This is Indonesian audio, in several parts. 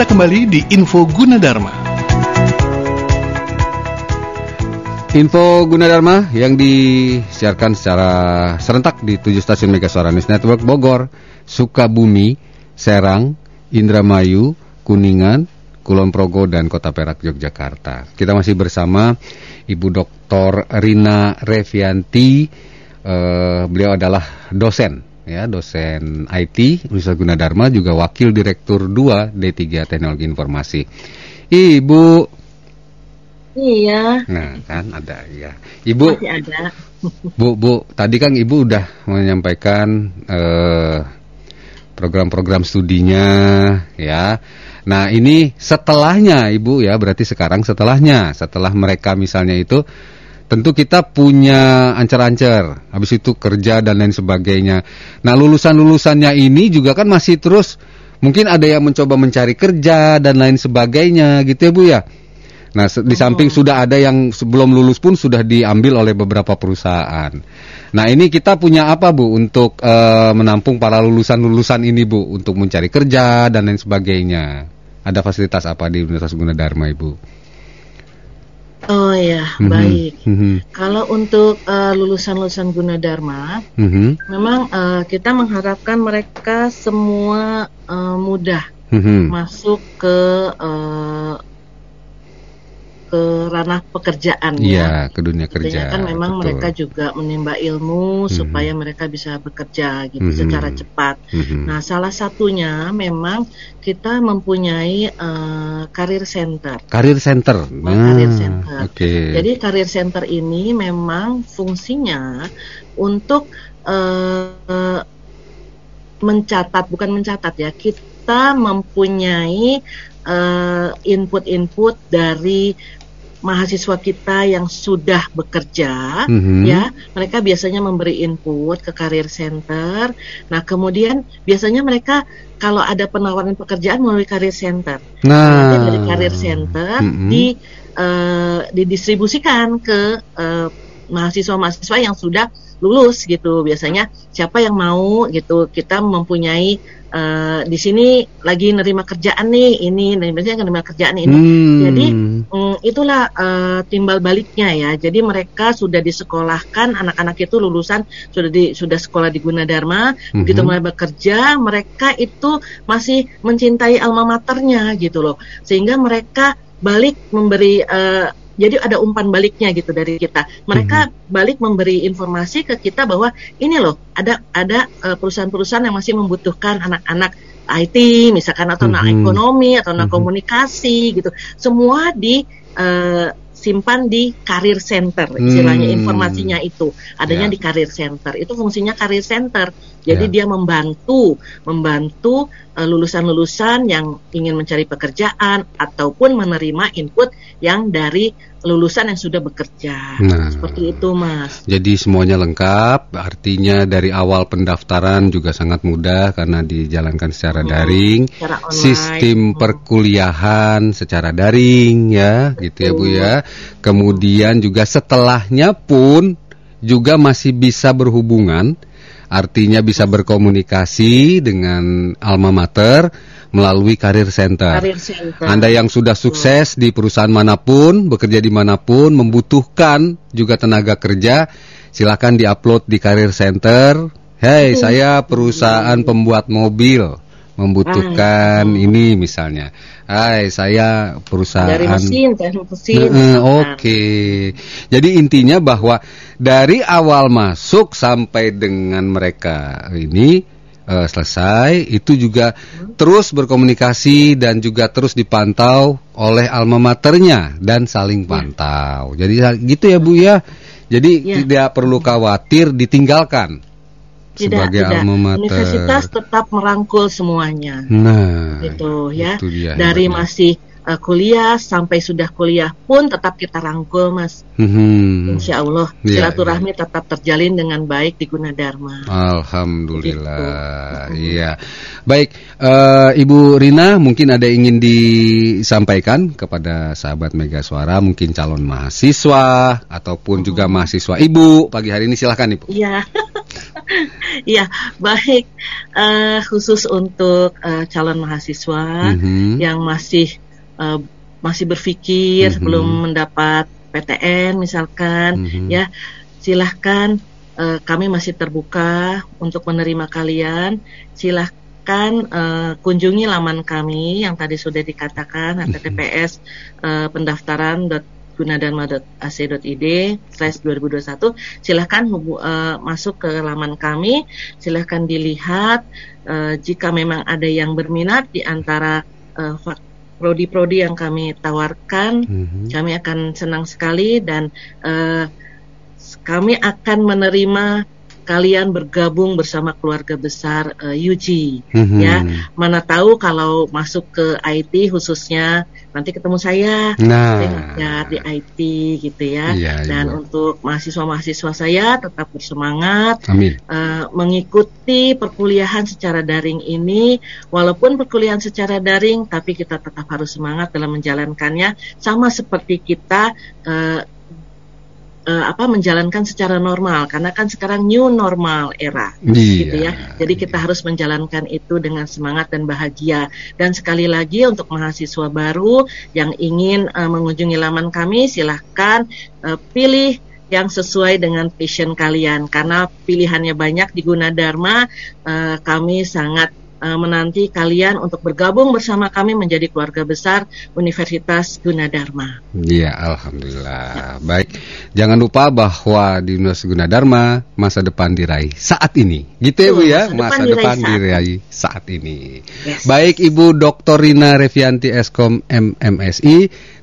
Kita kembali di Info Gunadarma. Info Gunadarma yang disiarkan secara serentak di tujuh stasiun Mega Suara News Network Bogor, Sukabumi, Serang, Indramayu, Kuningan, Kulon Progo dan Kota Perak Yogyakarta. Kita masih bersama Ibu Dr. Rina Revianti. Uh, beliau adalah dosen ya, dosen IT Universitas Gunadarma juga wakil direktur 2 D3 Teknologi Informasi. Ibu Iya. Nah, kan ada ya. Ibu Masih ada. Bu, Bu, tadi kan Ibu udah menyampaikan eh, program-program studinya ya. Nah, ini setelahnya Ibu ya, berarti sekarang setelahnya, setelah mereka misalnya itu tentu kita punya ancer-ancer, habis itu kerja dan lain sebagainya. Nah, lulusan-lulusannya ini juga kan masih terus mungkin ada yang mencoba mencari kerja dan lain sebagainya gitu ya Bu ya. Nah, di samping sudah ada yang sebelum lulus pun sudah diambil oleh beberapa perusahaan. Nah, ini kita punya apa, Bu, untuk uh, menampung para lulusan-lulusan ini, Bu, untuk mencari kerja dan lain sebagainya. Ada fasilitas apa di Universitas Gunadarma, Ibu? Oh ya, Mhm, baik. mhm, Kalau untuk eh, lulusan-lulusan Gunadarma, mhm, memang eh, kita mengharapkan mereka semua eh, mudah mhm. masuk ke eh, ke ranah pekerjaan Iya, ke dunia Artinya kerja. kan memang betul. mereka juga menimba ilmu Mhm. supaya mereka bisa bekerja gitu Mhm. secara cepat. Mhm. Nah, salah satunya memang kita mempunyai eh, career center. Karir center. Oh, career center. Oke. Jadi career center ini memang fungsinya untuk eh, mencatat, bukan mencatat ya, kita mempunyai eh, input-input dari mahasiswa kita yang sudah bekerja, Mhm. ya, mereka biasanya memberi input ke career center. Nah, kemudian biasanya mereka kalau ada penawaran pekerjaan melalui career center. Nah, dari career center Mhm. di eh, didistribusikan ke eh, mahasiswa-mahasiswa yang sudah lulus gitu. Biasanya siapa yang mau gitu. Kita mempunyai eh, di sini lagi nerima kerjaan nih, ini biasanya nerima kerjaan ini. Hmm. Jadi mm, itulah eh, timbal baliknya ya. Jadi mereka sudah disekolahkan, anak-anak itu lulusan sudah di sudah sekolah di Gunadarma, begitu Mhm. mulai bekerja, mereka itu masih mencintai alma maternya gitu loh. Sehingga mereka balik memberi eh, jadi ada umpan baliknya gitu dari kita. Mereka balik memberi informasi ke kita bahwa ini loh ada ada eh, perusahaan-perusahaan yang masih membutuhkan anak-anak IT misalkan atau anak Mhm. ekonomi atau anak Mhm. komunikasi gitu. Semua di eh, simpan di career center istilahnya Hmm. informasinya itu adanya Ya. di career center itu fungsinya career center jadi Ya. dia membantu membantu eh, lulusan-lulusan yang ingin mencari pekerjaan ataupun menerima input yang dari lulusan yang sudah bekerja Nah. seperti itu mas Jadi semuanya lengkap, artinya dari awal pendaftaran juga sangat mudah karena dijalankan secara Hmm, daring. secara online. Sistem Hmm. perkuliahan secara daring ya, gitu ya Bu ya. Kemudian juga setelahnya pun juga masih bisa berhubungan, artinya bisa berkomunikasi dengan alma mater melalui karir center. center Anda yang sudah sukses di perusahaan mana pun, bekerja di mana pun, membutuhkan juga tenaga kerja, silakan diupload di Career Center. Hey, saya perusahaan pembuat mobil, membutuhkan ini misalnya. Hai, saya perusahaan dari mesin teknik mesin misalkan. Oke, jadi intinya bahwa dari awal masuk sampai dengan mereka ini eh, selesai, itu juga terus berkomunikasi dan juga terus dipantau oleh alma maternya dan saling pantau. Jadi gitu ya Bu ya. Jadi Ya. tidak perlu khawatir ditinggalkan tidak sebagai tidak alma mater. universitas tetap merangkul semuanya Nah, gitu ya itu dia dari hebatnya. masih uh, kuliah sampai sudah kuliah pun tetap kita rangkul mas Mhm. insya Allah Iya, silaturahmi tetap terjalin dengan baik di Gunadarma Alhamdulillah. Iya. Baik, eh, Ibu Rina mungkin ada yang ingin disampaikan kepada sahabat Mega Suara, mungkin calon mahasiswa ataupun juga mahasiswa Ibu pagi hari ini silahkan Ibu. Iya Iya, baik. Uh, khusus untuk uh, calon mahasiswa Mhm. yang masih uh, masih berpikir Mhm. belum mendapat PTN misalkan, Mhm. ya silahkan uh, kami masih terbuka untuk menerima kalian. Silahkan uh, kunjungi laman kami yang tadi sudah dikatakan https uh, pendaftaran gunadharma.ac.id slash 2021 silahkan hubu- eh, masuk ke laman kami silahkan dilihat eh, jika memang ada yang berminat di antara fak- prodi-prodi yang kami tawarkan Mhm. kami akan senang sekali dan s- kami akan menerima kalian bergabung bersama keluarga besar eh, UG Mhm. ya mana tahu kalau masuk ke IT khususnya nanti ketemu saya Nah, saya ngajar di IT gitu ya. Iya, Dan Ibu. untuk mahasiswa-mahasiswa saya tetap bersemangat Amin. eh, mengikuti perkuliahan secara daring ini. Walaupun perkuliahan secara daring, tapi kita tetap harus semangat dalam menjalankannya. Sama seperti kita eh, eh, apa menjalankan secara normal, karena kan sekarang new normal era gitu Iya. ya. Jadi kita harus menjalankan itu dengan semangat dan bahagia. Dan sekali lagi untuk mahasiswa baru yang ingin eh, mengunjungi laman kami, silahkan eh, pilih yang sesuai dengan passion kalian. Karena pilihannya banyak di Gunadarma, eh, kami sangat eh, menanti kalian untuk bergabung bersama kami menjadi keluarga besar Universitas Gunadarma. Iya, alhamdulillah. Baik. Jangan lupa bahwa di Universitas Gunadarma masa depan diraih saat ini. Gitu ya, Bu ya? masa depan Masa diraih depan saat diraih saat ini. Yes. Baik Ibu Dr. Rina Revianti Eskom MMSI,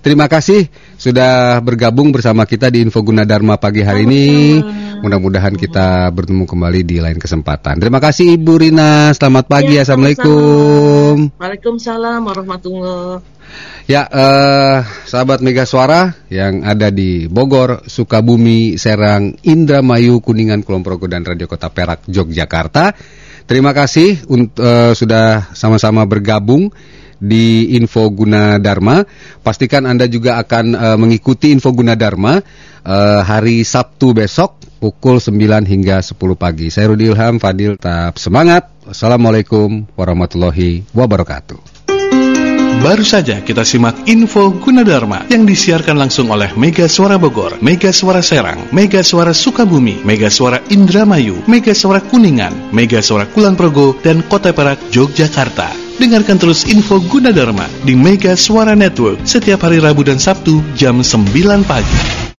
terima kasih sudah bergabung bersama kita di Info Gunadarma pagi hari ini. Mudah-mudahan kita bertemu kembali di lain kesempatan. Terima kasih Ibu Rina. Selamat pagi. Ya, Assalamualaikum. Waalaikumsalam warahmatullahi Ya, eh, sahabat Mega Suara yang ada di Bogor, Sukabumi, Serang, Indramayu, Kuningan, Kulon Progo dan Radio Kota Perak, Yogyakarta. Terima kasih eh, sudah sama-sama bergabung di Info Guna Dharma. Pastikan Anda juga akan eh, mengikuti Info Guna Dharma eh, hari Sabtu besok pukul 9 hingga 10 pagi. Saya Rudi Ilham Fadil, tetap semangat. Wassalamualaikum warahmatullahi wabarakatuh. Baru saja kita simak info Gunadarma yang disiarkan langsung oleh Mega Suara Bogor, Mega Suara Serang, Mega Suara Sukabumi, Mega Suara Indramayu, Mega Suara Kuningan, Mega Suara Kulon Progo, dan Kota Perak, Yogyakarta. Dengarkan terus info Gunadarma di Mega Suara Network setiap hari Rabu dan Sabtu jam 9 pagi.